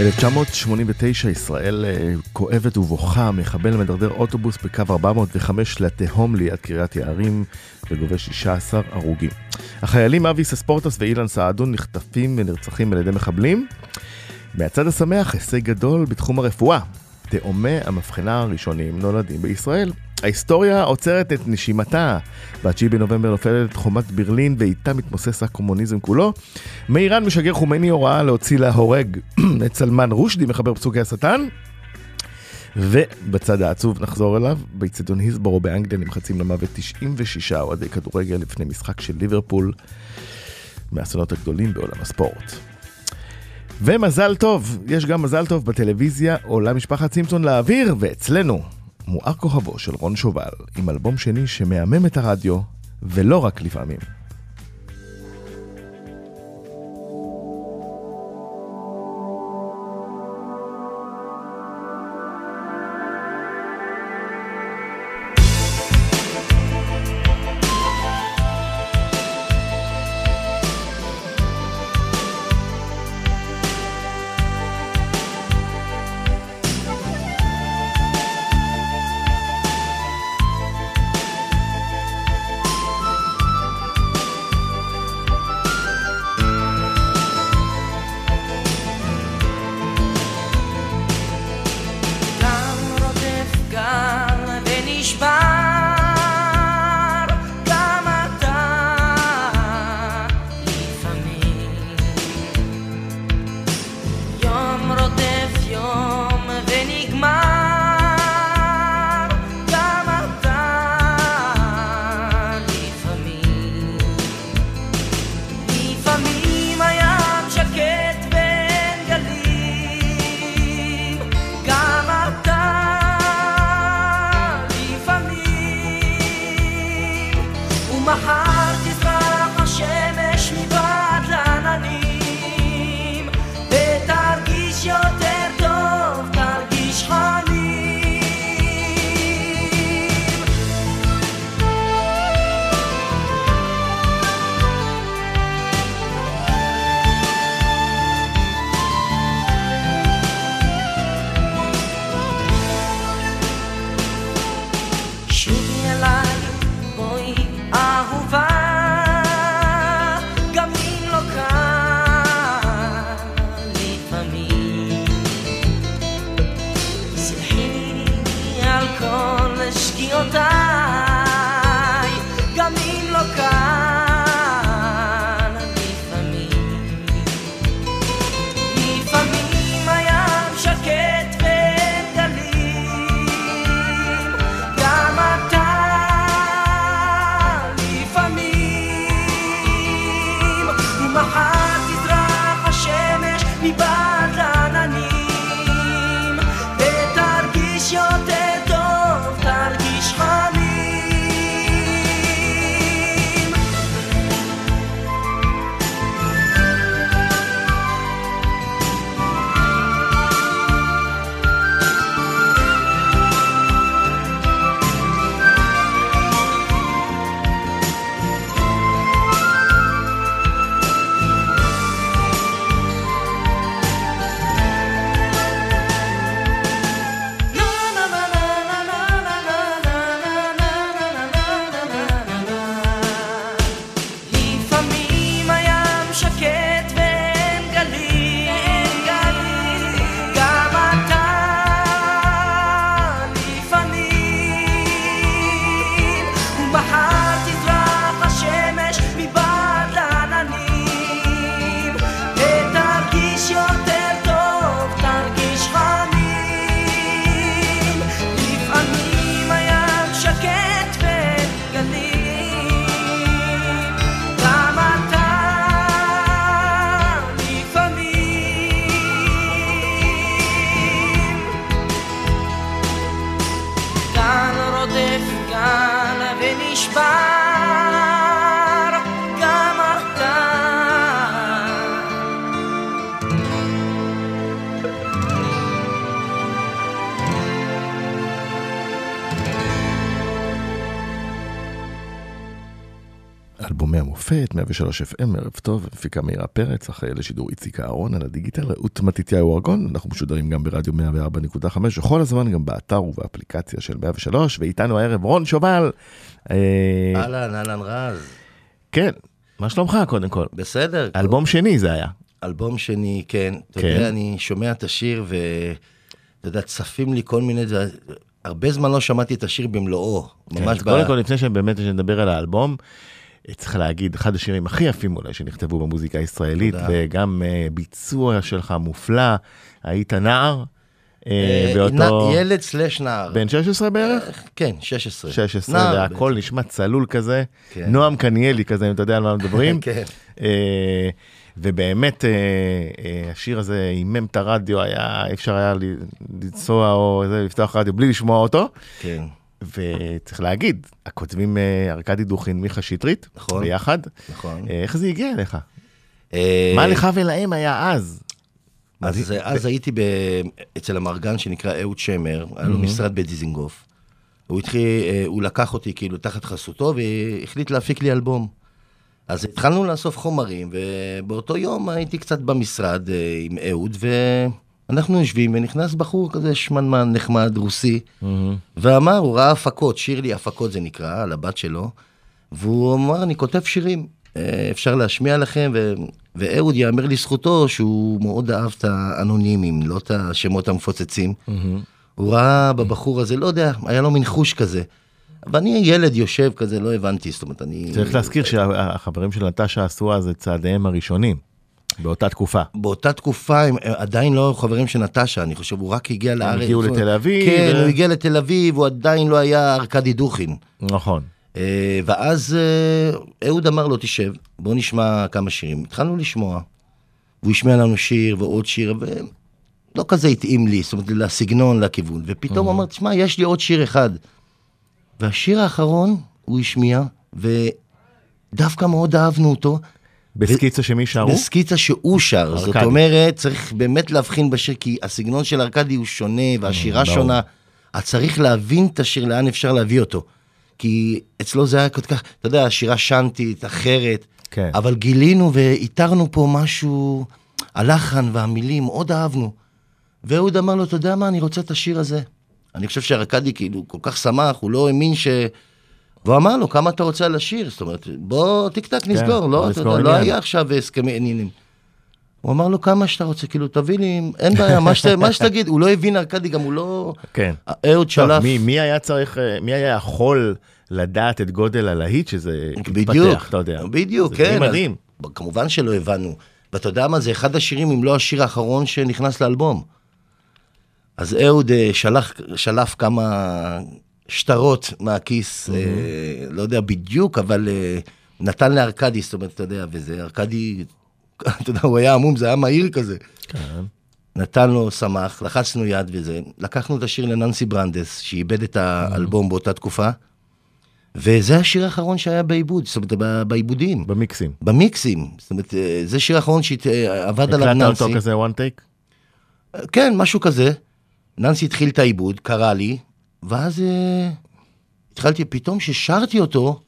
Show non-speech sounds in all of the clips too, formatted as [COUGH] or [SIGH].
1989 ישראל אה, כואבת ובוכה, מחבל מדרדר אוטובוס בקו 405 לתהום ליד קריית יערים וגובה 16 הרוגים. החיילים אביס אספורטס ואילן סעדון נחטפים ונרצחים על ידי מחבלים. מהצד השמח, הישג גדול בתחום הרפואה. תאומי המבחנה הראשונים נולדים בישראל. ההיסטוריה עוצרת את נשימתה. ב-9 בנובמבר נופלת חומת ברלין ואיתה מתמוסס הקומוניזם כולו. מאיראן משגר חומייני הוראה להוציא להורג [CLEARS THROAT] את סלמן רושדי, מחבר פסוקי השטן. ובצד העצוב נחזור אליו, באיצטדיון היסבורו באנגליה נמחצים למוות 96 אוהדי כדורגל לפני משחק של ליברפול, מהאסונות הגדולים בעולם הספורט. ומזל טוב, יש גם מזל טוב בטלוויזיה, עולה משפחת סימפסון לאוויר, ואצלנו מואר כוכבו של רון שובל, עם אלבום שני שמהמם את הרדיו, ולא רק לפעמים. המופת, 103 FM, ערב טוב, מפיקה מאירה פרץ, אחראי לשידור איציק אהרון על הדיגיטל, רעות מתתיהו ארגון, אנחנו משודרים גם ברדיו 104.5, וכל הזמן גם באתר ובאפליקציה של 103, ואיתנו הערב רון שובל. אה, אהלן, אהלן רז. כן, מה שלומך קודם כל? בסדר. אלבום שני זה היה. אלבום שני, כן. אתה כן. יודע, אני שומע את השיר ואתה יודע, צפים לי כל מיני... דבר- הרבה זמן לא שמעתי את השיר במלואו. ממש כן, ב... קודם כל, לפני שבאמת נדבר על האלבום, צריך להגיד, אחד השירים הכי יפים אולי שנכתבו במוזיקה הישראלית, תודה. וגם אה, ביצוע שלך מופלא, היית נער, אה, אה, באותו... ילד סלש נער. בן 16 בערך? כן, 16. 16, נער והכל נשמע צלול כזה, כן. נועם קניאלי כזה, אם אתה יודע על מה מדברים. [LAUGHS] כן. ובאמת, השיר הזה הימם את הרדיו, היה, אפשר היה לנסוע או לפתוח רדיו בלי לשמוע אותו. כן, וצריך להגיד, הכותבים אה, ארכדי דוכין, מיכה שטרית, נכון. ביחד. נכון. אה, איך זה הגיע אליך? אה, מה לך ולהם היה אז? אז, אז הייתי ב... אצל המרגן שנקרא אהוד שמר, היה לו משרד בדיזינגוף. הוא התחיל, אה, הוא לקח אותי כאילו תחת חסותו והחליט להפיק לי אלבום. אז התחלנו לאסוף חומרים, ובאותו יום הייתי קצת במשרד אה, עם אהוד, ואנחנו יושבים, ונכנס בחור כזה שמנמן נחמד, רוסי, ואמר, הוא ראה הפקות, שיר לי הפקות זה נקרא, על הבת שלו, והוא אמר, אני כותב שירים, אה, אפשר להשמיע לכם, ו... ואהוד יאמר לזכותו שהוא מאוד אהב את האנונימים, לא את השמות המפוצצים. הוא ראה בבחור הזה, לא יודע, היה לו מין חוש כזה. ואני ילד יושב כזה, לא הבנתי, זאת אומרת, אני... צריך להזכיר שהחברים של נטשה עשו אז את צעדיהם הראשונים, באותה תקופה. באותה תקופה הם הם עדיין לא חברים של נטשה, אני חושב, הוא רק הגיע לארץ. הגיעו לתל אביב, כן, ו- הוא הגיע לתל אביב, הוא עדיין לא היה ארכדי דוכין. נכון. אה, ואז אה, אהוד אמר לו, תשב, בוא נשמע כמה שירים. התחלנו לשמוע, והוא השמיע לנו שיר ועוד שיר, ולא כזה התאים לי, זאת אומרת, לסגנון, לכיוון. ופתאום הוא אמר, תשמע, יש לי עוד שיר אחד. והשיר האחרון, הוא השמיע, ודווקא מאוד אהבנו אותו. בסקיצה שמי שרו? בסקיצה שהוא שר, זאת ארכדי. אומרת, צריך באמת להבחין בשיר, כי הסגנון של ארכדי הוא שונה, והשירה ברור. שונה. אז צריך להבין את השיר, לאן אפשר להביא אותו. כי אצלו זה היה כל כך, אתה יודע, השירה שאנטית, אחרת, כן. אבל גילינו ואיתרנו פה משהו, הלחן והמילים, מאוד אהבנו. ואהוד אמר לו, אתה יודע מה, אני רוצה את השיר הזה. אני חושב שארכדי כאילו כל כך שמח, הוא לא האמין ש... והוא אמר לו, כמה אתה רוצה על השיר? זאת אומרת, בוא טיק טק נסגור, בוא לא, אתה יודע, לא. היה עכשיו הסכמי עניינים. הוא אמר לו, כמה שאתה רוצה, כאילו, תביא לי, אין בעיה, מה, שת, מה שתגיד, הוא לא הבין ארכדי, גם הוא לא... כן. אהוד שלף, מי, מי היה צריך, אה, מי היה יכול לדעת את גודל הלהיט שזה התפתח, אתה יודע. בדיוק, זה די כן. אז- מדהים. כמובן שלא הבנו. ואתה יודע מה, זה אחד השירים, אם לא השיר האחרון שנכנס לאלבום. אז אהוד אה, שלח, שלף כמה שטרות מהכיס, אה, לא יודע בדיוק, אבל אה, נתן לארכדי, זאת אומרת, אתה יודע, וזה, ארכדי, [LAUGHS] אתה יודע, הוא היה עמום, זה היה מהיר כזה. כן. נתן לו, שמח, לחצנו יד וזה. לקחנו את השיר לננסי ברנדס, שאיבד את האלבום באותה תקופה, וזה השיר האחרון שהיה בעיבוד, זאת אומרת, בעיבודים. במיקסים. במיקסים, זאת אומרת, אה, זה שיר האחרון שעבד עליו הקלטת ננסי. אותו כזה one take? כן, משהו כזה. ננסי התחיל את העיבוד, קרא לי, ואז אה, התחלתי, פתאום ששרתי אותו,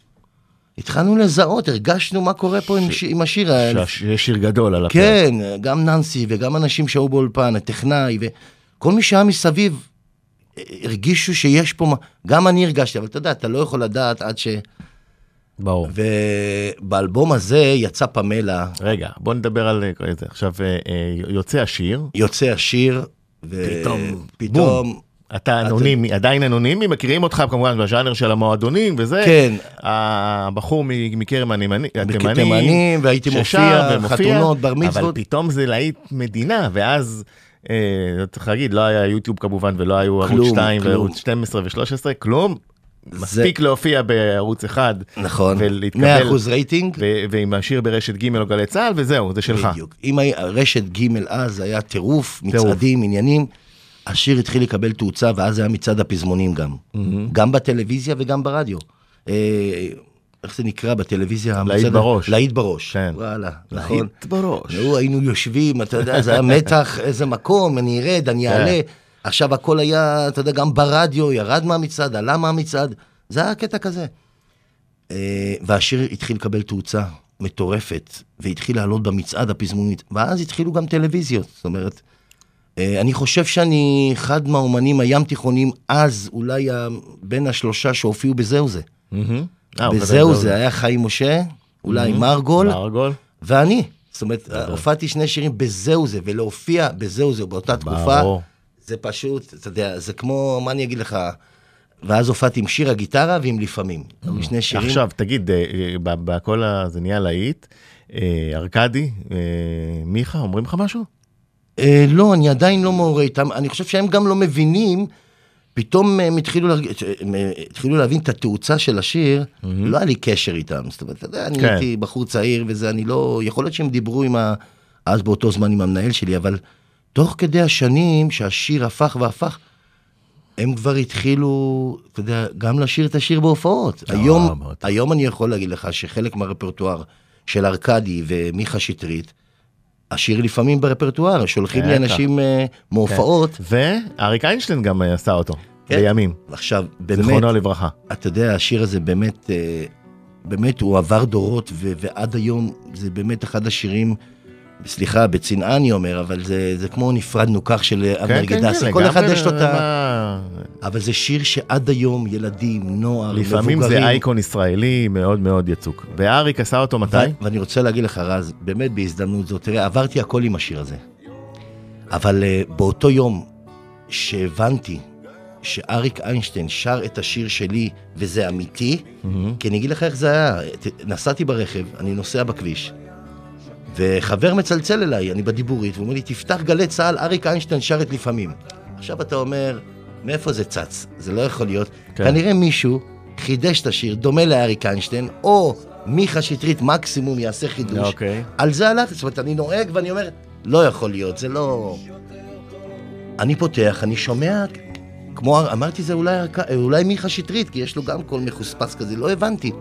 התחלנו לזהות, הרגשנו מה קורה פה עם, ש... עם השיר. שיש שיר גדול על הפרק. כן, גם ננסי וגם אנשים שהיו באולפן, הטכנאי, וכל מי שהיה מסביב, אה, הרגישו שיש פה, גם אני הרגשתי, אבל אתה יודע, אתה לא יכול לדעת עד ש... ברור. ובאלבום הזה יצא פמלה, רגע, בוא נדבר על אה, זה. עכשיו, אה, יוצא השיר, יוצא השיר, פתאום, ופתאום, אתה אנונימי, עדיין אנונימי, מכירים אותך כמובן בז'אנר של המועדונים וזה. כן. הבחור מכרם הנמני- התימני. תימנים, והייתי מופיע, חתונות, בר אבל מצוות. פתאום זה להיט מדינה, ואז, אה, צריך להגיד, לא היה יוטיוב כמובן, ולא היו ערוץ כלום, 2 כלום. וערוץ 12 ו-13, כלום. מספיק להופיע בערוץ אחד, נכון, ולהתקבל, 100% רייטינג, ו- ועם השיר ברשת ג' או גלי צה"ל, וזהו, זה שלך. בדיוק. אם רשת ג' אז היה טירוף, מצעדים, עניינים, השיר התחיל לקבל תאוצה, ואז היה מצעד הפזמונים גם. גם בטלוויזיה וגם ברדיו. אה, איך זה נקרא בטלוויזיה? להיט בראש. להיט בראש. כן. וואלה, נכון. להיט בראש. נו, היינו יושבים, אתה יודע, זה היה מתח, [LAUGHS] איזה מקום, אני ארד, אני כן. אעלה. עכשיו הכל היה, אתה יודע, גם ברדיו, ירד מהמצעד, עלה מהמצעד, זה היה קטע כזה. אה, והשיר התחיל לקבל תאוצה מטורפת, והתחיל לעלות במצעד הפזמונית, ואז התחילו גם טלוויזיות, זאת אומרת, אני חושב שאני אחד מהאומנים הים תיכונים אז, אולי בין השלושה שהופיעו בזהו זה. אה, בזהו זה היה חיים משה, אולי. מרגול. ואני. זאת אומרת, הופעתי שני שירים בזהו זה, ולהופיע בזהו זה באותה תקופה. זה פשוט, אתה יודע, זה כמו, מה אני אגיד לך, ואז הופעתי עם שיר הגיטרה ועם לפעמים. היו שני שירים. עכשיו, תגיד, אה, אה, בכל ה... זה נהיה להיט. אה, אה, מיכה, אומרים לך משהו? אה, לא, אני עדיין לא מעורה איתם, אני חושב שהם גם לא מבינים, פתאום הם התחילו, להרג... הם אה, התחילו להבין את התאוצה של השיר, לא היה לי קשר איתם, זאת אומרת, אתה יודע, אני כן. הייתי בחור צעיר וזה, אני לא, יכול להיות שהם דיברו עם ה... אז באותו זמן עם המנהל שלי, אבל תוך כדי השנים שהשיר הפך והפך, הם כבר התחילו, אתה יודע, גם לשיר את השיר בהופעות. אה, היום. היום אני יכול להגיד לך שחלק מהרפרטואר של ארכדי ומיכה שטרית, השיר לפעמים ברפרטואר, שולחים לי. אנשים אה, מהופעות. ואריק איינשטיין גם עשה אותו, כן. לימים. עכשיו, באמת, זיכרונו לברכה. אתה יודע, השיר הזה באמת, אה, באמת הוא עבר דורות, ועד היום זה באמת אחד השירים, סליחה, בצנעה אני אומר, אבל זה, זה כמו נפרדנו כך של כן, אבנר כן, גדסי, כן, כל אחד יש לו את ה... אבל זה שיר שעד היום ילדים, נוער, לפעמים מבוגרים... זה אייקון ישראלי מאוד מאוד יצוק. ואריק עשה אותו מתי? ו- ואני רוצה להגיד לך, רז, באמת בהזדמנות זאת, תראה, עברתי הכל עם השיר הזה. אבל uh, באותו יום שהבנתי שאריק איינשטיין שר את השיר שלי, וזה אמיתי, מהמם. כי אני אגיד לך איך זה היה. נסעתי ברכב, אני נוסע בכביש, וחבר מצלצל אליי, אני בדיבורית, והוא אומר לי, תפתח גלי צה"ל, אריק איינשטיין שר את לפעמים. עכשיו אתה אומר, מאיפה זה צץ? זה לא יכול להיות. כן. כנראה מישהו חידש את השיר, דומה לאריק איינשטיין, או מיכה שטרית מקסימום יעשה חידוש. אוקיי. על זה הלכתי, זאת אומרת, אני נוהג ואני אומר, לא יכול להיות, זה לא... אני פותח, אני שומע, כמו, אמרתי, זה אולי, אולי מיכה שטרית, כי יש לו גם קול מחוספס כזה, לא הבנתי.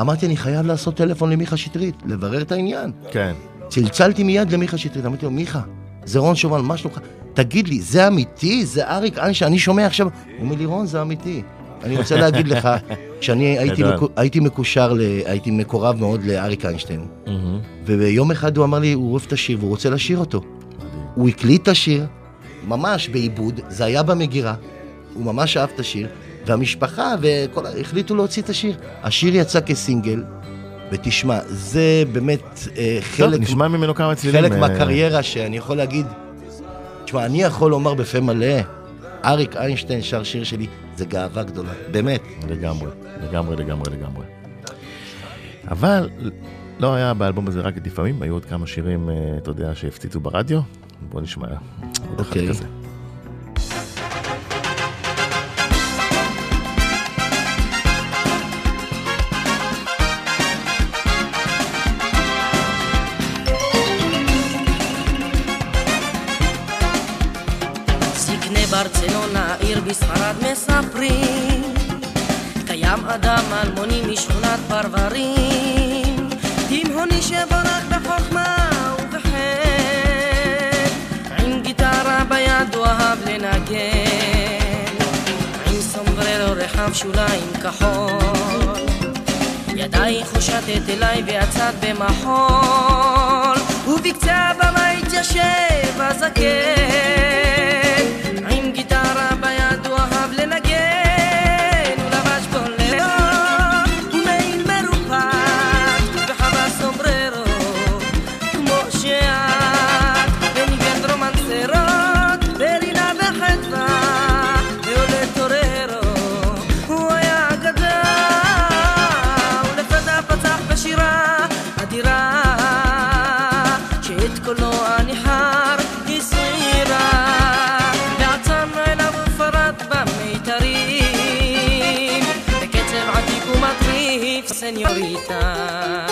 אמרתי, אני חייב לעשות טלפון למיכה שטרית, לברר את העניין. כן. צלצלתי מיד למיכה שטרית, אמרתי לו, מיכה, זה רון שובל, מה שלומך? תגיד לי, זה אמיתי? זה אריק אנשי, אני שומע עכשיו... הוא אומר לי, רון, זה אמיתי. אני רוצה להגיד לך, שאני [LAUGHS] הייתי. מקו, הייתי מקושר, ל, הייתי מקורב מאוד לאריק איינשטיין. וביום אחד הוא אמר לי, הוא אוהב את השיר והוא רוצה לשיר אותו. הוא הקליט את השיר, ממש בעיבוד, זה היה במגירה, הוא ממש אהב את השיר, והמשפחה וכל ה- החליטו להוציא את השיר. השיר יצא כסינגל, ותשמע, זה באמת אה, טוב, חלק, נשמע ממנו כמה צלילים. חלק אה, מהקריירה שאני יכול להגיד, תשמע, אני יכול לומר בפה מלא, אריק איינשטיין שר שיר שלי, זה גאווה גדולה, באמת. לגמרי, לגמרי, לגמרי, לגמרי. אבל לא היה באלבום הזה רק לפעמים, היו עוד כמה שירים, אה, אתה יודע, שהפציצו ברדיו. בוא נשמע עוד אחד אוקיי. כזה. פרברים תימהוני שבורח בחוכמה ובחן. עם גיטרה ביד הוא אהב לנגן. עם סומבררו רחב שוליים כחול. ידייך הושטת אליי ויצאת במחול. ובקצה הבמה התיישב הזקן xa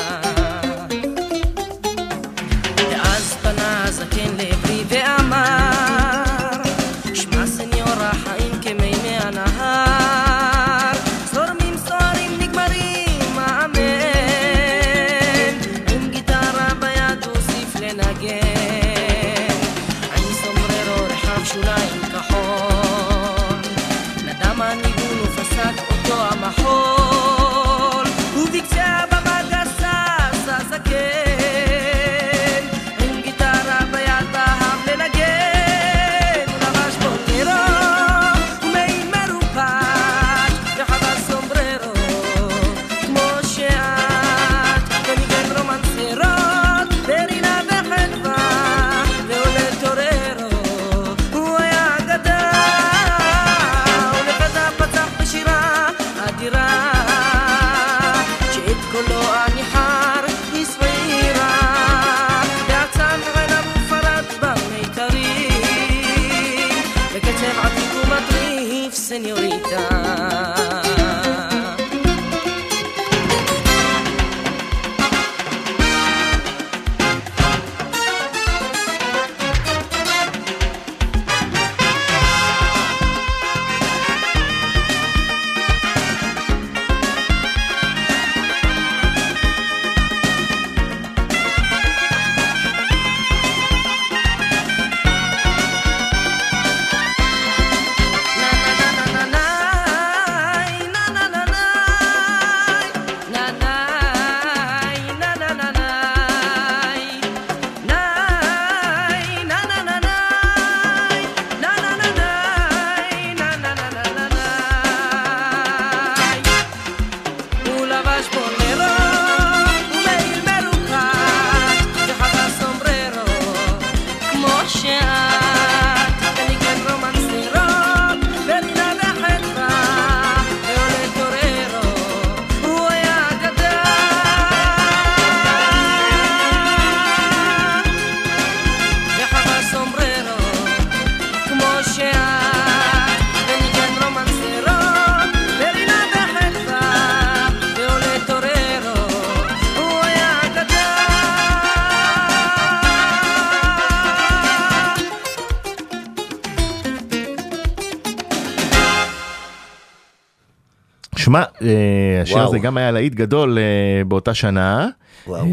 השיר. הזה גם היה להיט גדול אה, באותה שנה. וואו. אה,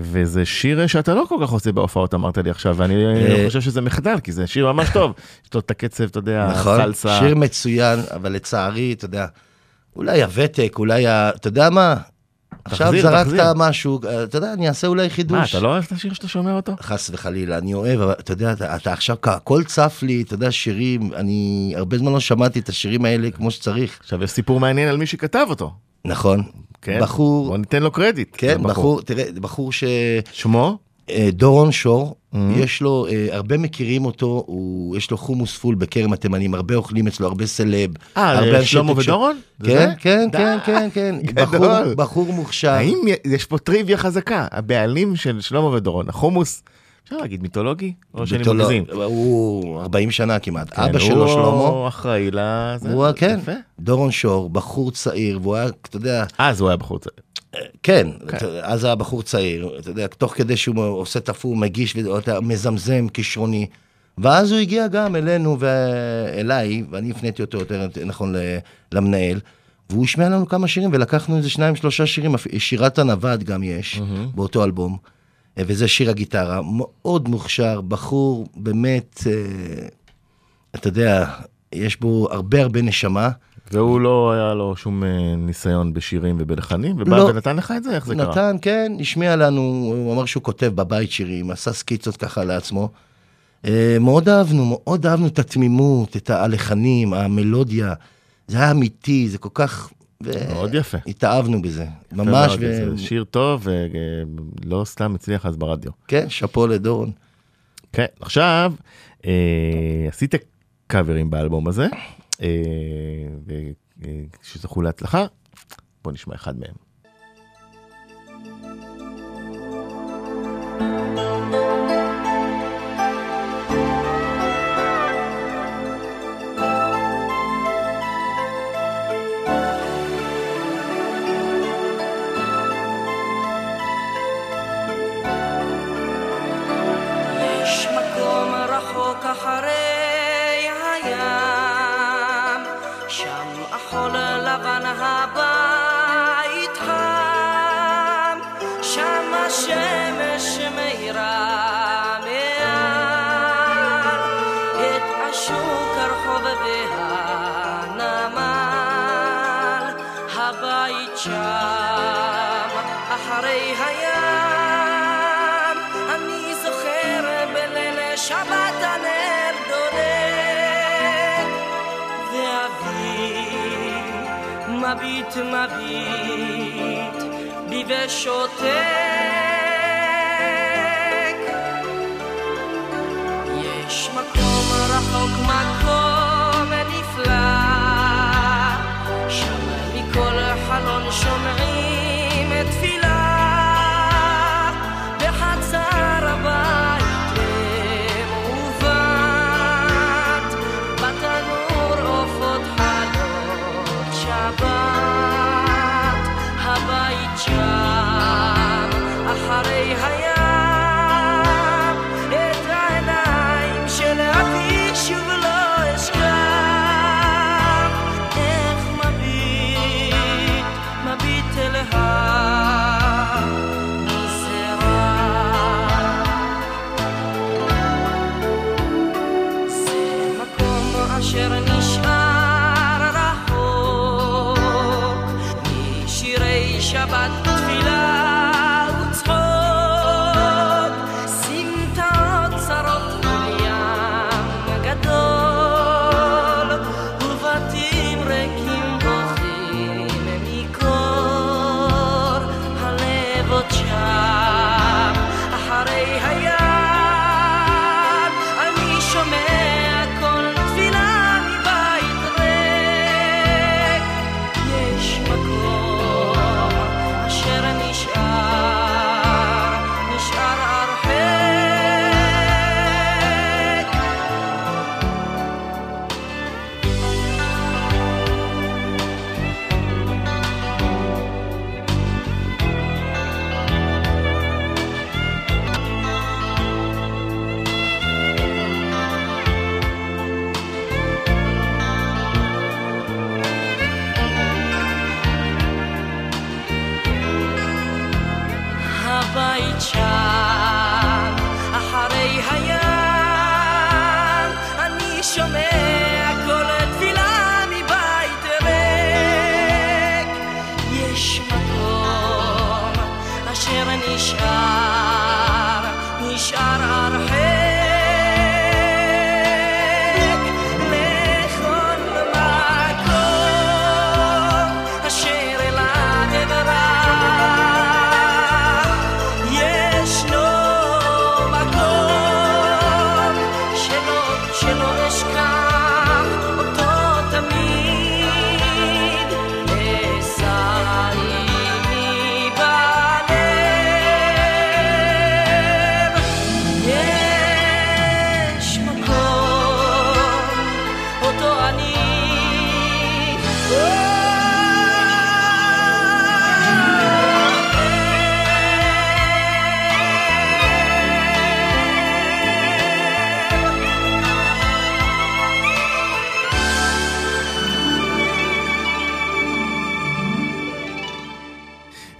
וזה שיר שאתה לא כל כך עושה בהופעות, אמרת לי עכשיו, ואני אה, חושב שזה מחדל, כי זה שיר ממש טוב. [LAUGHS] יש לו את הקצב, אתה יודע, נכון, הסלסה. שיר מצוין, אבל לצערי, אתה יודע, אולי הוותק, אולי ה... אתה יודע מה? עכשיו זרקת. משהו, אתה יודע, אני אעשה אולי מה, חידוש. אתה לא אוהב את השיר שאתה שומע אותו? חס וחלילה, אני אוהב, אבל אתה יודע, אתה, אתה עכשיו, הכל צף לי, אתה יודע, שירים, אני הרבה זמן לא שמעתי את השירים האלה כמו שצריך. עכשיו יש סיפור מעניין על מי שכתב אותו. נכון. כן. בחור, בוא ניתן לו קרדיט. כן. בחור, תראה, בחור ש... שמו? אה, דורון שור, Mhm. יש לו, אה, הרבה מכירים אותו, הוא, יש לו חומוס פול בכרם התימנים, הרבה אוכלים אצלו, הרבה סלב. אה, אה, שלמה. ודורון? כן? כן, די. כן, כן, כן. [LAUGHS] גדול. בחור, בחור מוכשר. האם יש פה טריוויה חזקה? הבעלים של שלמה ודורון, החומוס, אפשר להגיד מיתולוגי? או שאני מגזים? הוא 40 שנה כמעט. כן, אבא שלו, שלמה, הוא אחראי לזה. הוא, כן. דורון שור, בחור צעיר, והוא היה, אתה יודע, אז הוא היה בחור צעיר. כן, כן. אתה- אז היה בחור צעיר, אתה יודע, תוך כדי שהוא עושה תפור, מגיש, מזמזם, כישרוני. ואז הוא הגיע גם אלינו ואליי, ואני הפניתי אותו יותר נכון למנהל, והוא השמיע לנו כמה שירים, ולקחנו איזה שניים, שלושה שירים, שירת הנווד גם יש, באותו אלבום, אה, וזה שיר הגיטרה, מאוד מוכשר, בחור באמת, אה, אתה יודע, יש בו הרבה הרבה נשמה. והוא לא היה לו שום אה, ניסיון בשירים ובלחנים, ובא לא. ונתן לך את זה? איך זה קרה? נתן, כן, השמיע לנו, הוא אמר שהוא כותב בבית שירים, עשה סקיצות ככה לעצמו. אה, מאוד אהבנו, מאוד אהבנו את התמימות, את הלחנים, המלודיה. זה היה אמיתי, זה כל כך... ו- מאוד יפה. התאהבנו בזה, ממש, ו... זה שיר טוב, ולא סתם הצליח אז ברדיו. כן, שאפו לדורון. כן, עכשיו, אה, עשית קאברים באלבום הזה, אה, ושזכו להצלחה, בוא נשמע אחד מהם. יש מביט מביט בי ושותק. bye.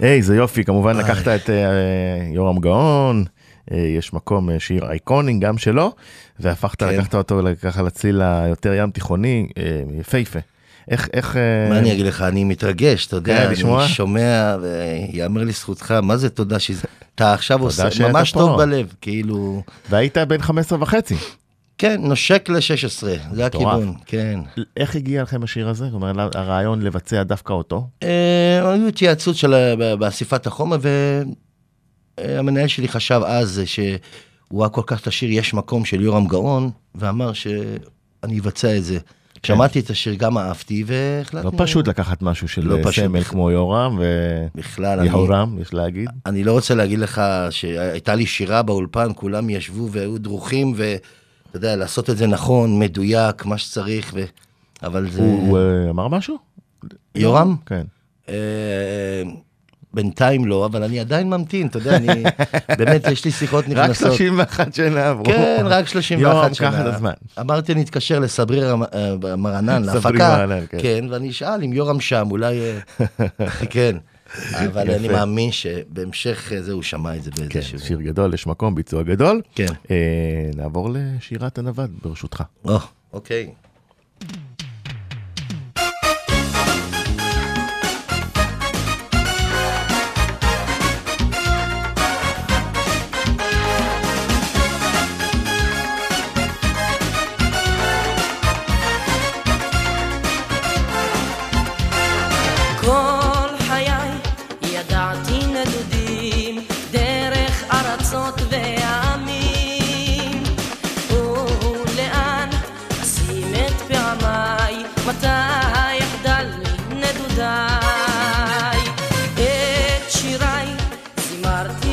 היי, איזה יופי, כמובן לקחת את אה, יורם גאון, אה, יש מקום, אה, שיר אייקוני גם שלו, והפכת, כן. לקחת אותו ככה לצליל היותר ים תיכוני, יפהפה. איך, איך... אה, מה אני אגיד לך, אני מתרגש, אתה יודע, כן, אני? שומע, ויאמר לזכותך, מה זה תודה שזה... אתה עכשיו עושה, ממש. טוב בלב, כאילו... והיית בן 15 וחצי. כן, נושק ל-16, זה מטורף. הכיוון, כן. איך הגיע לכם השיר הזה? זאת אומרת, הרעיון לבצע דווקא אותו? אה, היו התייעצות של, ה- ב- באספת החומר, והמנהל שלי חשב אז שהוא היה כל כך את השיר "יש מקום" של יורם גאון, ואמר שאני אבצע את זה. שמעתי את השיר, גם אהבתי, והחלטנו... לא פשוט לקחת משהו של לא אה, סמל בכלל. כמו יורם בכלל, אני, ויהורם, יש להגיד. אני לא רוצה להגיד לך שהייתה לי שירה באולפן, כולם ישבו והיו דרוכים, ואתה יודע, לעשות את זה נכון, מדויק, מה שצריך, ו... אבל זה... הוא הוא, אה, אמר משהו? יורם? כן. אה, בינתיים לא, אבל אני עדיין ממתין, אתה יודע, אני... [LAUGHS] באמת, יש לי שיחות רק נכנסות. 31 שנה עברו. כן, רק 31 יורם, שנה. קח את הזמן. אמרתי, אני אתקשר לסבריר המ- אה, מרנן, סברי להפקה. מרנן, כן. כן, ואני אשאל אם יורם שם, אולי... [LAUGHS] כן. אבל אני. מאמין שבהמשך אה, זה הוא שמע את זה כן, באיזשהו... שיר גדול, יש מקום, ביצוע גדול. כן. אה, נעבור לשירת הנווד, ברשותך. או, אוקיי.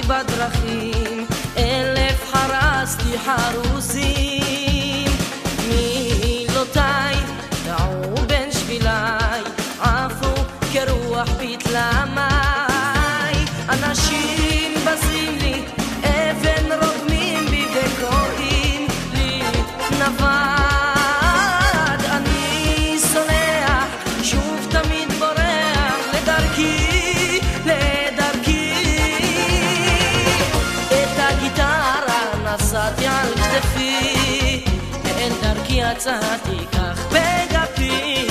בדרכים. אלף חרסתי חרוזים מילותיי יצאתי כך בגפי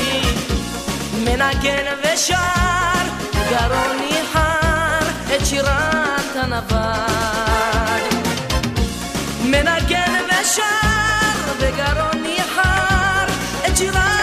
מנגן ושר גרוני חר את שירת הנווד מנגן ושר בגרוני חר את שירת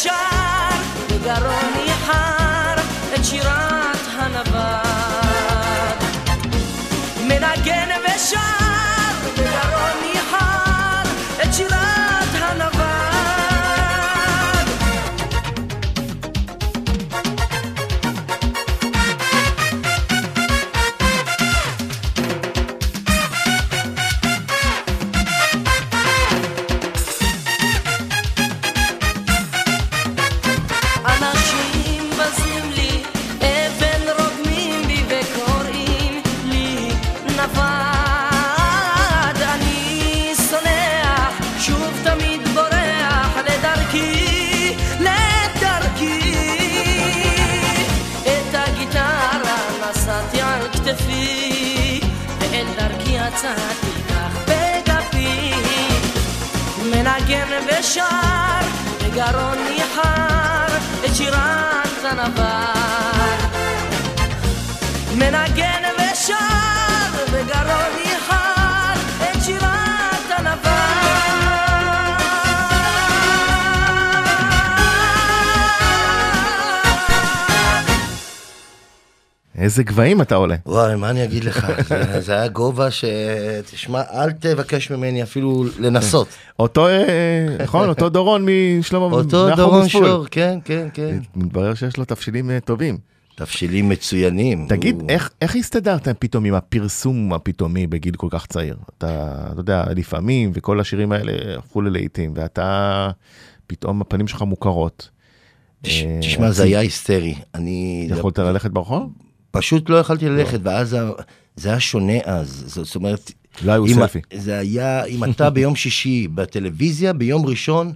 ושר בגרון ניחר את שירת הנווד. מנגן ושר איזה גבהים אתה עולה. וואי, מה אני אגיד לך? זה- זה היה גובה ש... תשמע, אל תבקש ממני אפילו לנסות. אותו, אה, נכון, אותו דורון משלמה, אותו דורון. שור, כן, כן, כן. מתברר שיש לו תבשילים אה, טובים. תבשילים מצוינים. תגיד, הוא- איך, איך הסתדרת פתאום עם הפרסום הפתאומי בגיל כל כך צעיר? אתה, אתה יודע, לפעמים, וכל השירים האלה הפכו ללהיטים, ואתה, פתאום הפנים שלך מוכרות. אה, תשמע, זה היה היסטרי. אני יכולת ללכת ברחוב? פשוט לא יכולתי ללכת, ואז זה היה שונה אז. זאת אומרת, לא היו סלפי. זה היה, אם אתה [LAUGHS] ביום שישי בטלוויזיה, ביום ראשון,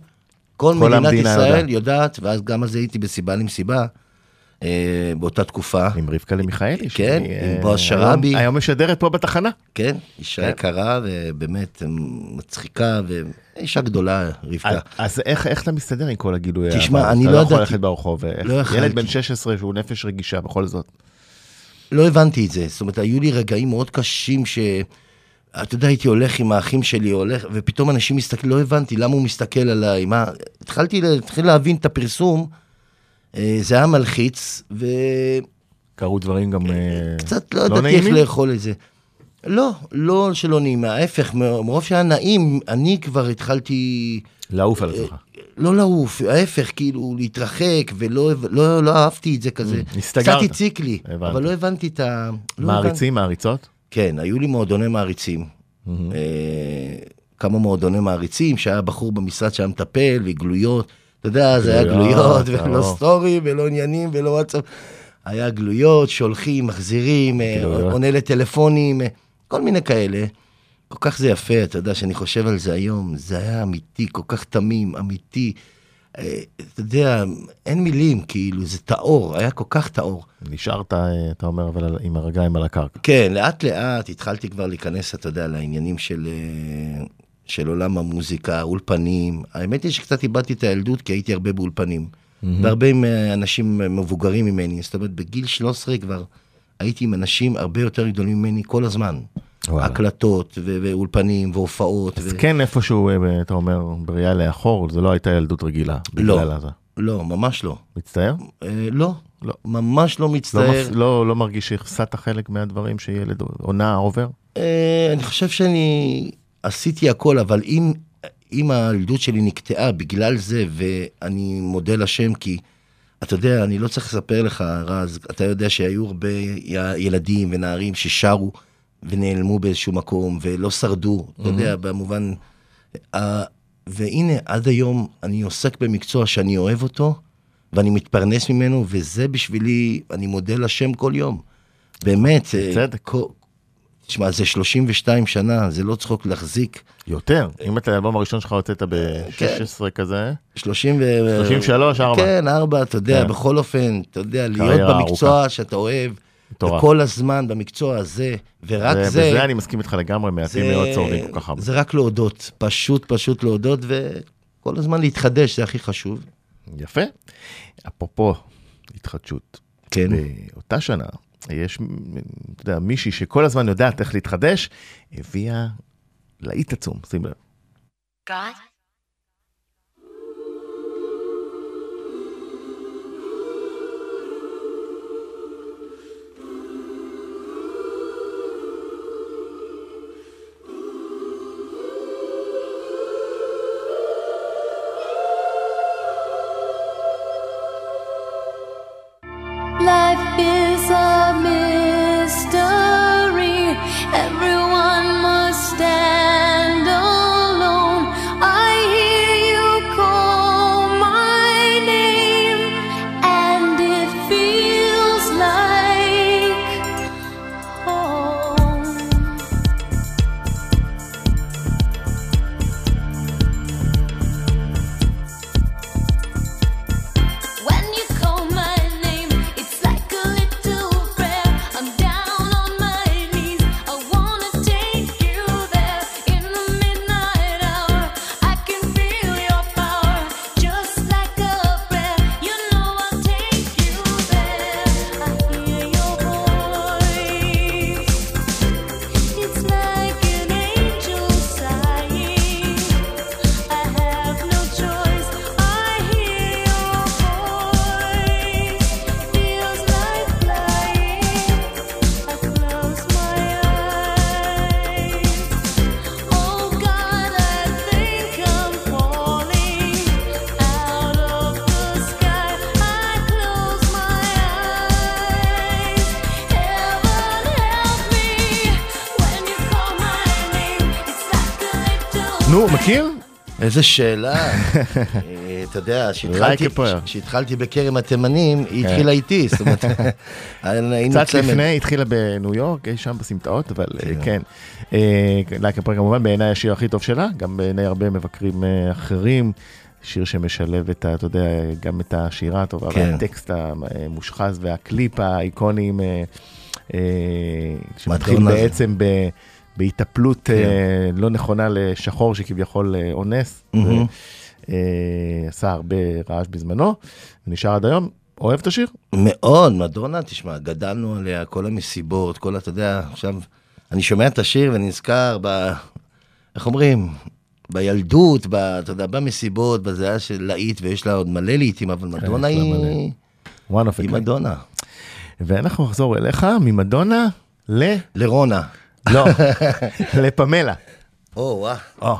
כל כל מדינת ישראל יודעת. יודעת, ואז גם אז הייתי בסיבה למסיבה, אה, באותה תקופה. עם רבקה למיכאלי. כן, שהיא, עם אה, בועז היום- שרעבי. היום משדרת פה בתחנה. כן, אישה כן. יקרה ובאמת מצחיקה, ואישה גדולה, רבקה. אז- אז איך, איך אתה מסתדר עם כל הגילוי? תשמע? אני אתה לא לא יכול ידעתי. ללכת ברחוב. איך- לא יכלתי. ילד בן 16 שהוא נפש רגישה בכל זאת. לא הבנתי את זה. זאת אומרת, היו לי רגעים מאוד קשים ש... אתה יודע, הייתי הולך עם האחים שלי, הולך, ופתאום אנשים מסתכלים, לא הבנתי למה הוא מסתכל עליי, מה... התחלתי לה- התחיל להבין את הפרסום, אה, זה היה מלחיץ, קרו דברים גם אה, וקצת לא לא ידעתי איך נעימים? לאכול את זה. לא, לא שלא נעים, ההפך, מרוב שהיה נעים, אני כבר התחלתי לעוף על עצמך. לא לעוף, ההפך, כאילו להתרחק, ולא לא, לא אהבתי את זה כזה. Mm, הסתגרת. קצת הציק לי, הבנתי. אבל לא הבנתי את ה... לא. מעריצים, מעריצות? כן, היו לי מועדוני מעריצים. אה, כמה מועדוני מעריצים, שהיה בחור במשרד שהיה מטפל, וגלויות. אתה יודע, זה היה גלויות, ולא. סטורי, ולא עניינים, ולא וואטסאפ. היה גלויות, שולחים, מחזירים, אה. עונה לטלפונים, אה, כל מיני כאלה. כל כך זה יפה, אתה יודע, שאני חושב על זה היום, זה היה אמיתי, כל כך תמים, אמיתי. אה, אתה יודע, אין מילים, כאילו, זה טהור, היה כל כך טהור. נשארת, אה, אתה אומר, אבל עם הרגליים על הקרקע. כן, לאט לאט התחלתי כבר להיכנס, אתה יודע, לעניינים של, אה, של עולם המוזיקה, אולפנים. האמת היא שקצת איבדתי את הילדות, כי הייתי הרבה באולפנים. והרבה עם אנשים מבוגרים ממני, זאת אומרת, בגיל 13 כבר הייתי עם אנשים הרבה יותר גדולים ממני כל הזמן. וואלה. הקלטות ואולפנים והופעות. אז ו... כן, איפשהו, אה, אתה אומר, בראייה לאחור, זה לא הייתה ילדות רגילה. לא. הזה. לא, ממש לא. מצטער? אה, לא, לא. ממש לא לא, מצטער. מפ... לא, לא מרגיש שהפסדת חלק מהדברים שילד עונה עובר? אה, אני חושב שאני עשיתי הכל, אבל אם, אם הילדות שלי נקטעה בגלל זה, ואני מודה לשם, כי אתה יודע, אני לא צריך לספר לך, רז, אתה יודע שהיו הרבה ילדים ונערים ששרו ונעלמו באיזשהו מקום ולא שרדו, אתה יודע, במובן... והנה, עד היום אני עוסק במקצוע שאני אוהב אותו, ואני מתפרנס ממנו, וזה בשבילי, אני מודה לשם כל יום. באמת. אה, בצדק. תשמע, זה 32 שנה, זה לא צחוק להחזיק. יותר. אם את האלבום הראשון שלך הוצאת ב-16 כזה, 30 ו... 33, ארבע. כן, ארבע, אתה יודע, כן. בכל אופן, אתה יודע, להיות במקצוע שאתה אוהב, מטורף. וכל הזמן במקצוע הזה, ורק זה- זה, בזה אני מסכים איתך לגמרי, מעטים מאוד שורדים כל כך הרבה. זה רק להודות, פשוט פשוט להודות, וכל הזמן להתחדש, זה הכי חשוב. יפה. אפרופו התחדשות. כן. באותה שנה, יש, אתה יודע, מישהי שכל הזמן יודעת איך להתחדש, הביאה להיט עצום, שים לב. God? איזה שאלה. [LAUGHS] אה, אתה יודע, כשהתחלתי- בכרם התימנים, היא התחילה איתי, זאת אומרת, [LAUGHS] קצת. לפני, התחילה בניו יורק, אי שם בסמטאות, אבל אה, כן. אה, לייק הפרק כמובן בעיניי השיר הכי טוב שלה, גם בעיני הרבה מבקרים אה, אחרים. שיר שמשלב את ה... אתה יודע, גם את השירה הטובה, כן. והטקסט המושחז והקליפ האיקוניים, אה, אה, שמתחיל. בעצם ב... בהיטפלות כן. אה, לא נכונה לשחור שכביכול אה, אונס, מהמם. ועשה הרבה רעש בזמנו, ונשאר עד היום. אוהב את השיר? מאוד, מדונה, תשמע, גדלנו עליה, כל המסיבות, כל, אתה יודע, עכשיו, אני שומע את השיר ונזכר ב... איך אומרים? בילדות, ב, אתה יודע, במסיבות, בזה היה של להיט, ויש לה עוד מלא להיטים, אבל מדונה יש לה היא... היא. מדונה. ואנחנו נחזור אליך ממדונה ל... לרונה. לא, לפמלה. או, וואה.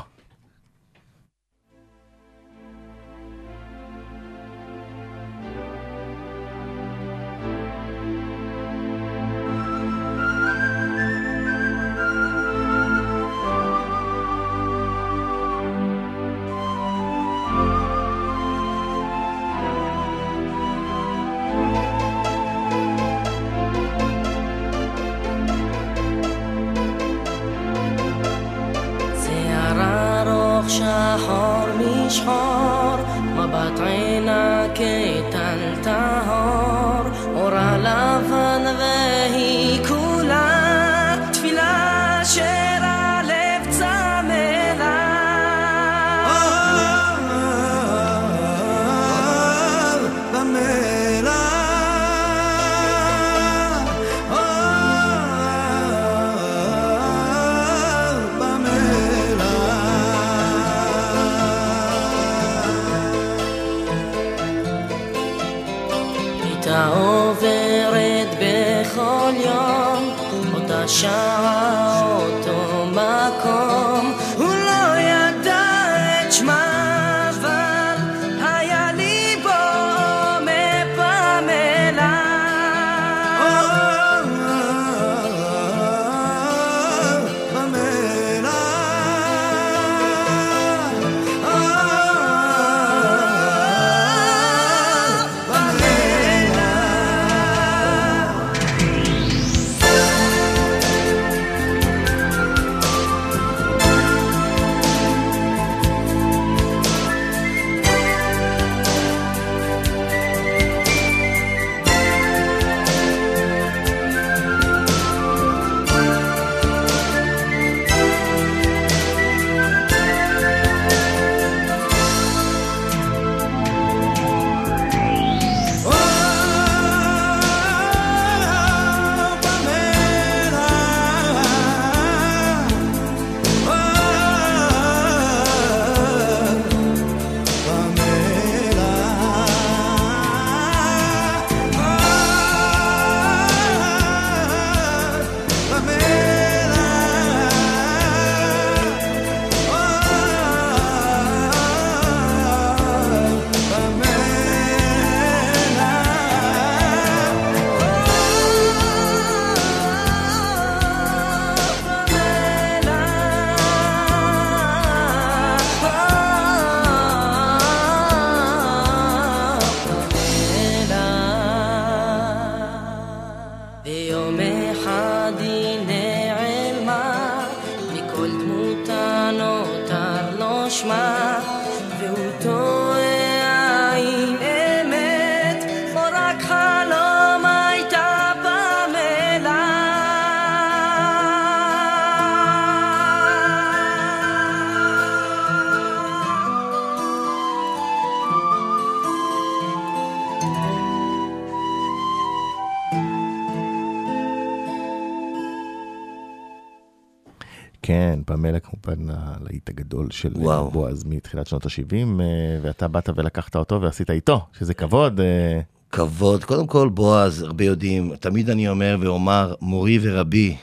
כן, פמלה כמובן הלהיט הגדול של אה, וואו. בועז מתחילת שנות ה-70, ואתה באת ולקחת אותו ועשית איתו, שזה כבוד. אה, כבוד. קודם כל, בועז, הרבה יודעים, תמיד אני אומר ואומר, מורי ורבי,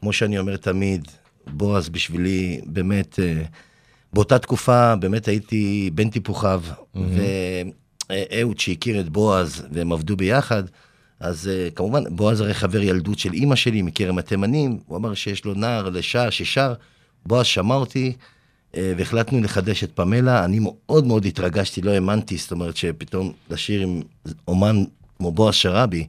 כמו שאני אומר תמיד, בועז בשבילי, באמת, אה, באותה תקופה באמת הייתי בן טיפוחיו, ואהוד שהכיר את בועז, והם עבדו ביחד, אז אה, כמובן, בועז הרי חבר ילדות של אימא שלי מכרם התימנים, הוא אמר שיש לו נער לשר ששר, בועז שמע אותי, אה, והחלטנו לחדש את פמלה. אני מאוד מאוד התרגשתי, לא האמנתי, זאת אומרת שפתאום לשיר עם אומן כמו בועז שראבי,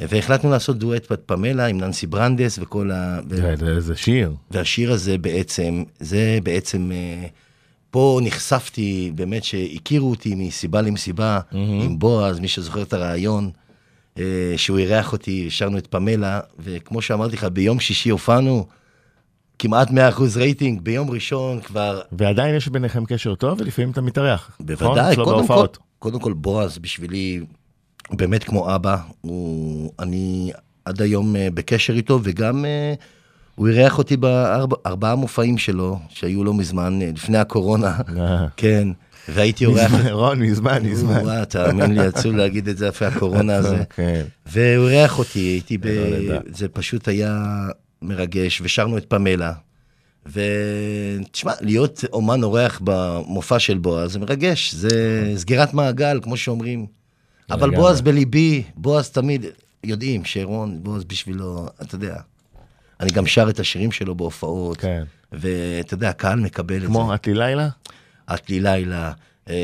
והחלטנו לעשות דואט בפמלה עם ננסי ברנדס וכל ה... ו... זה- זה שיר. והשיר הזה בעצם, זה בעצם, אה, פה נחשפתי, באמת שהכירו אותי מסיבה למסיבה עם בועז, מי שזוכר את הרעיון, שהוא אירח אותי, שרנו את פמלה, וכמו שאמרתי לך, ביום שישי הופענו, כמעט 100% רייטינג, ביום ראשון כבר, ועדיין יש ביניכם קשר טוב, ולפעמים אתה מתארח. נכון? בוודאי, אצלו קודם כל. קודם כל בועז בשבילי באמת כמו אבא, הוא, אני עד היום אה, בקשר איתו, וגם אה, הוא אירח אותי בארבעה מופעים שלו, שהיו לא מזמן, אה, לפני הקורונה, אה. כן, והייתי אורח... רון, מזמן, מזמן. וואו, תאמין לי, עצוב להגיד את זה אחרי הקורונה הזה. [LAUGHS] כן. והוא אירח אותי, הייתי ב... לא נדע. זה פשוט היה מרגש, ושרנו את פמלה. ותשמע, להיות אומן אורח במופע של בועז זה מרגש, זה סגירת מעגל, כמו שאומרים. אבל. בועז בליבי, בועז תמיד, יודעים שרון, בועז בשבילו, אתה יודע. אני גם שר את השירים שלו בהופעות, כן. ואתה יודע, הקהל מקבל את זה. כמו את לי לילה? את לי לילה, אה,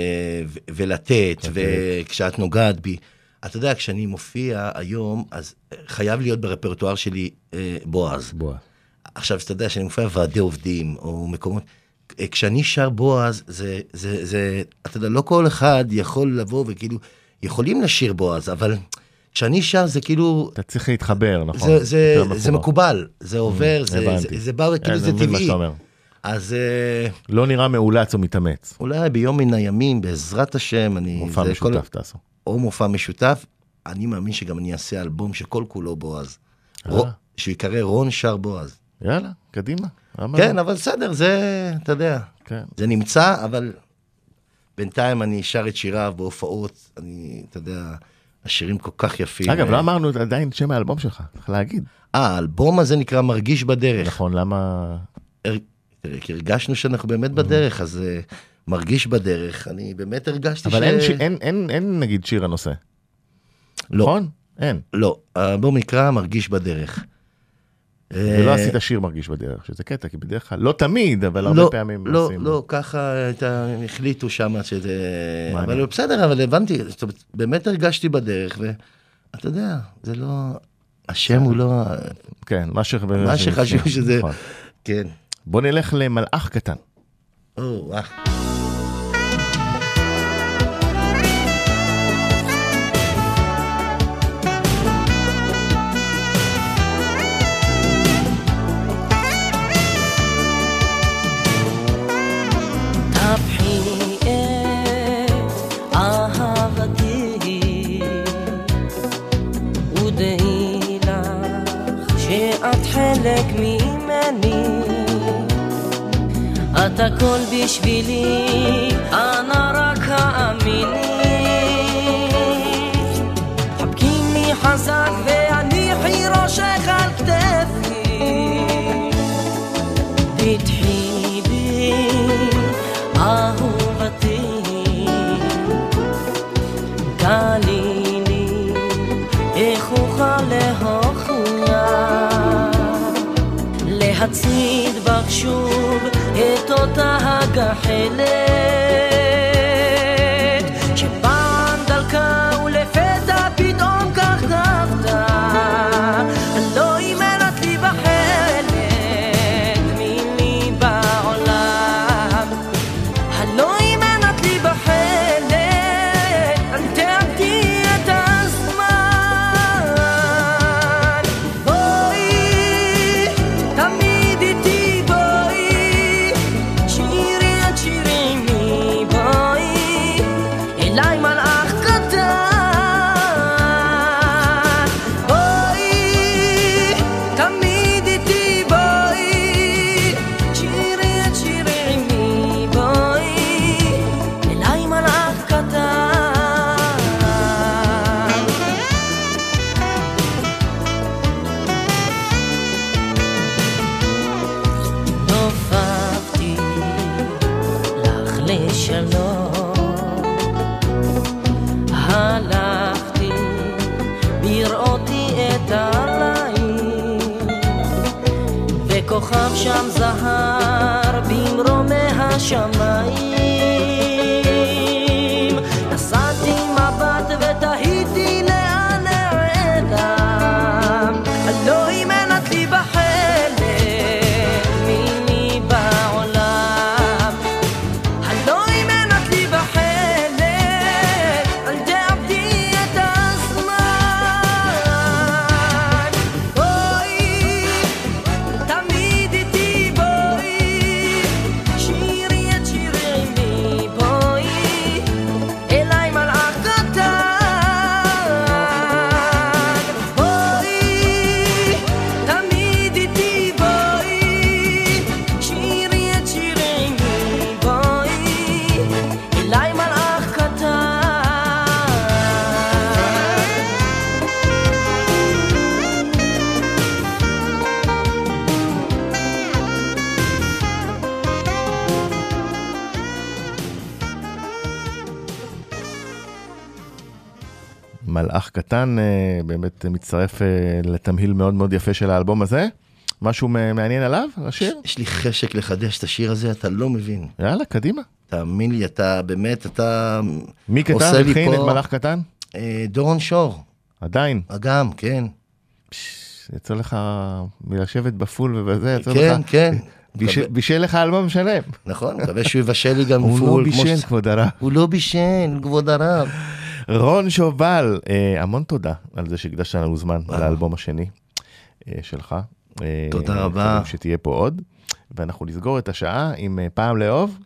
ו- ולתת, וכשאת נוגעת בי. אתה יודע, כשאני מופיע היום, אז אה, חייב להיות ברפרטואר שלי אה, בועז. בוא. עכשיו, אתה יודע, כשאני מופיע בוועדי עובדים, או מקומות, אה, כשאני שר בועז, זה, זה, זה, אתה יודע, לא כל אחד יכול לבוא וכאילו, יכולים לשיר בועז, אבל כשאני שר זה כאילו, אתה צריך להתחבר, נכון? זה, זה, זה. מקובל, זה עובר, זה, זה, הבנתי. זה בא, כאילו זה מה טבעי. אז אה, לא נראה מאולץ או מתאמץ. אולי ביום מן הימים, בעזרת השם, אני... מופע משותף תעשו. או מופע משותף, אני מאמין שגם אני אעשה אלבום שכל כולו בועז. רו- שהוא ייקרא רון שר בועז. יאללה, קדימה. למה כן, לא? אבל בסדר, זה, אתה יודע, כן. זה נמצא, אבל בינתיים אני שר את שיריו בהופעות, אני, אתה יודע, השירים כל כך יפים. אגב, אה, לא אמרנו עדיין שם האלבום שלך, צריך להגיד. אה, האלבום הזה נקרא מרגיש בדרך. נכון, למה... כי הרגשנו שאנחנו באמת בדרך, אז אה, מרגיש בדרך, אני באמת הרגשתי אבל ש... אין ש- אין- אין- אין נגיד שיר הנושא, לא, נכון? אין. לא, האלבום נקרא מרגיש בדרך. ולא אה, עשית שיר מרגיש בדרך, שזה קטע, כי בדרך כלל, לא תמיד, אבל הרבה לא, פעמים לא, עושים. לא, ככה הייתה, החליטו שם שזה... מעניין. אבל בסדר, אבל הבנתי, זאת אומרת, באמת הרגשתי בדרך, ואתה יודע, זה לא... השם הוא לא... כן, מה שחשוב שזה... נכון. כן. בוא נלך למלאך קטן. או, וואו. טפחי את את הכל בשבילי, אנא רק האמיני. חבקיני חזק והניחי להצעיד בך שוב את אותה הגחלת מלאך קטן אה, באמת מצטרף אה, לתמהיל מאוד מאוד יפה של האלבום הזה. משהו מעניין עליו, השיר? יש לי חשק לחדש את השיר הזה, אתה לא מבין. יאללה, קדימה. תאמין לי, אתה באמת, אתה... מי כתב, הכין פה- את מלאך קטן? אה, דורון שור, עדיין. אגם, כן. יצא לך מלשבת בפול ובזה, יצא כן, לך... כן. מקווה- בישל לך אלבום שלם. נכון, מקווה שהוא יבשל לי גם הוא לא פול. בישל, כבוד הרב. הוא לא בישל, כבוד הרב. רון שובל, אה, המון תודה על זה שהקדשת לנו זמן על האלבום השני אה, שלך. אה, תודה רבה. שתהיה פה עוד. ואנחנו נסגור את השעה עם אה, פעם לאהוב.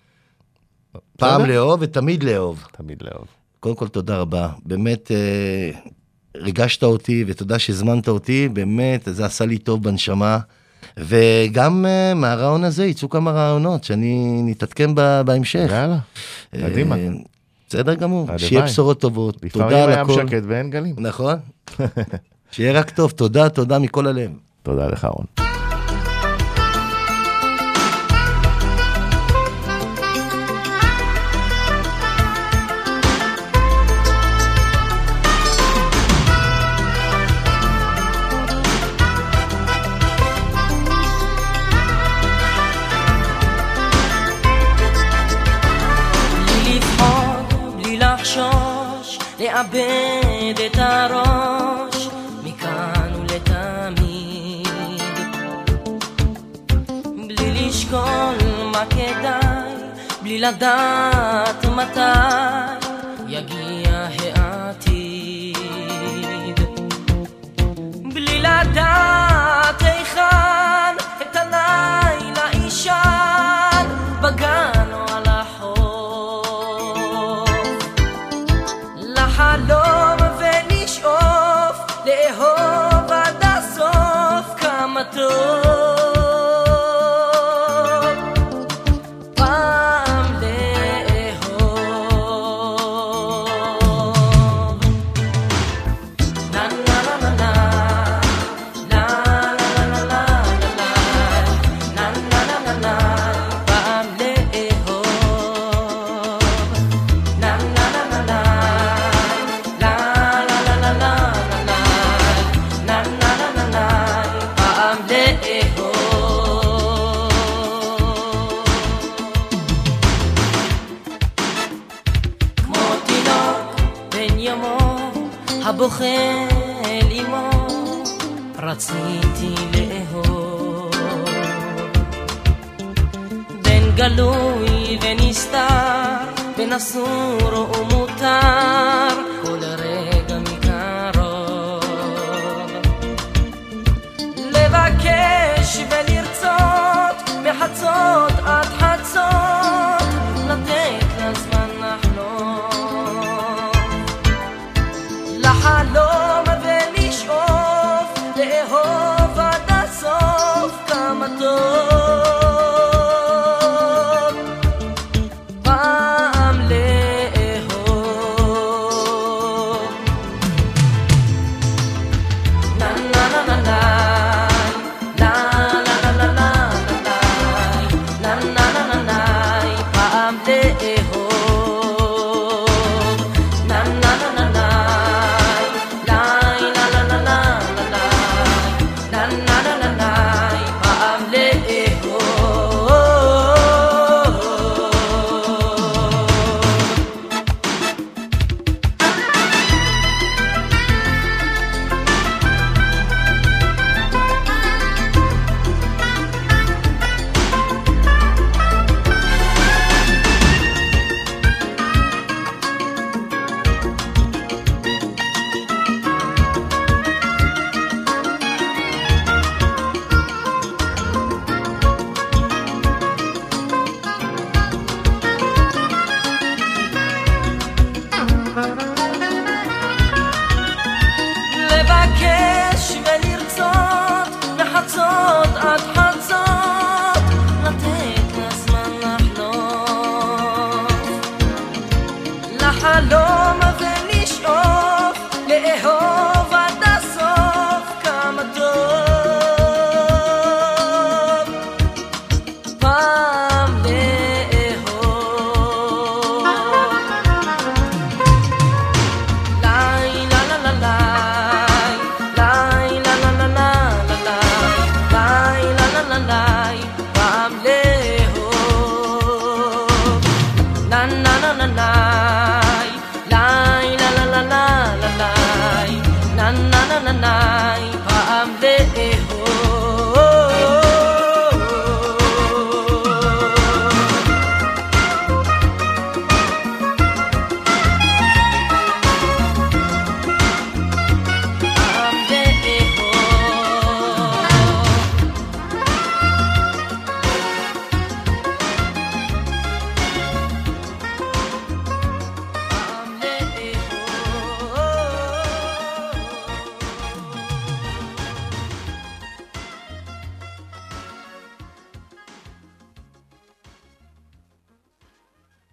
פעם? לאהוב ותמיד לאהוב. תמיד לאהוב. קודם כל, תודה רבה. באמת, אה, ריגשת אותי, ותודה שהזמנת אותי, באמת, זה עשה לי טוב בנשמה. וגם אה, מהרעיון הזה יצאו כמה רעיונות, שאני נתעדכן בהמשך. יאללה, קדימה. אה, בסדר גמור. שיהיה בשורות טובות. לפעמים תודה על הכל. שקט ואין גלים. נכון? [LAUGHS] שיהיה רק טוב, תודה, תודה מכל הלב. תודה לך רון. הבוכה אל אמו רציתי לאהוב. בין גלוי ונסתר בין אסור ומותר כל רגע מקרוב. לבקש ולרצות מחצות עד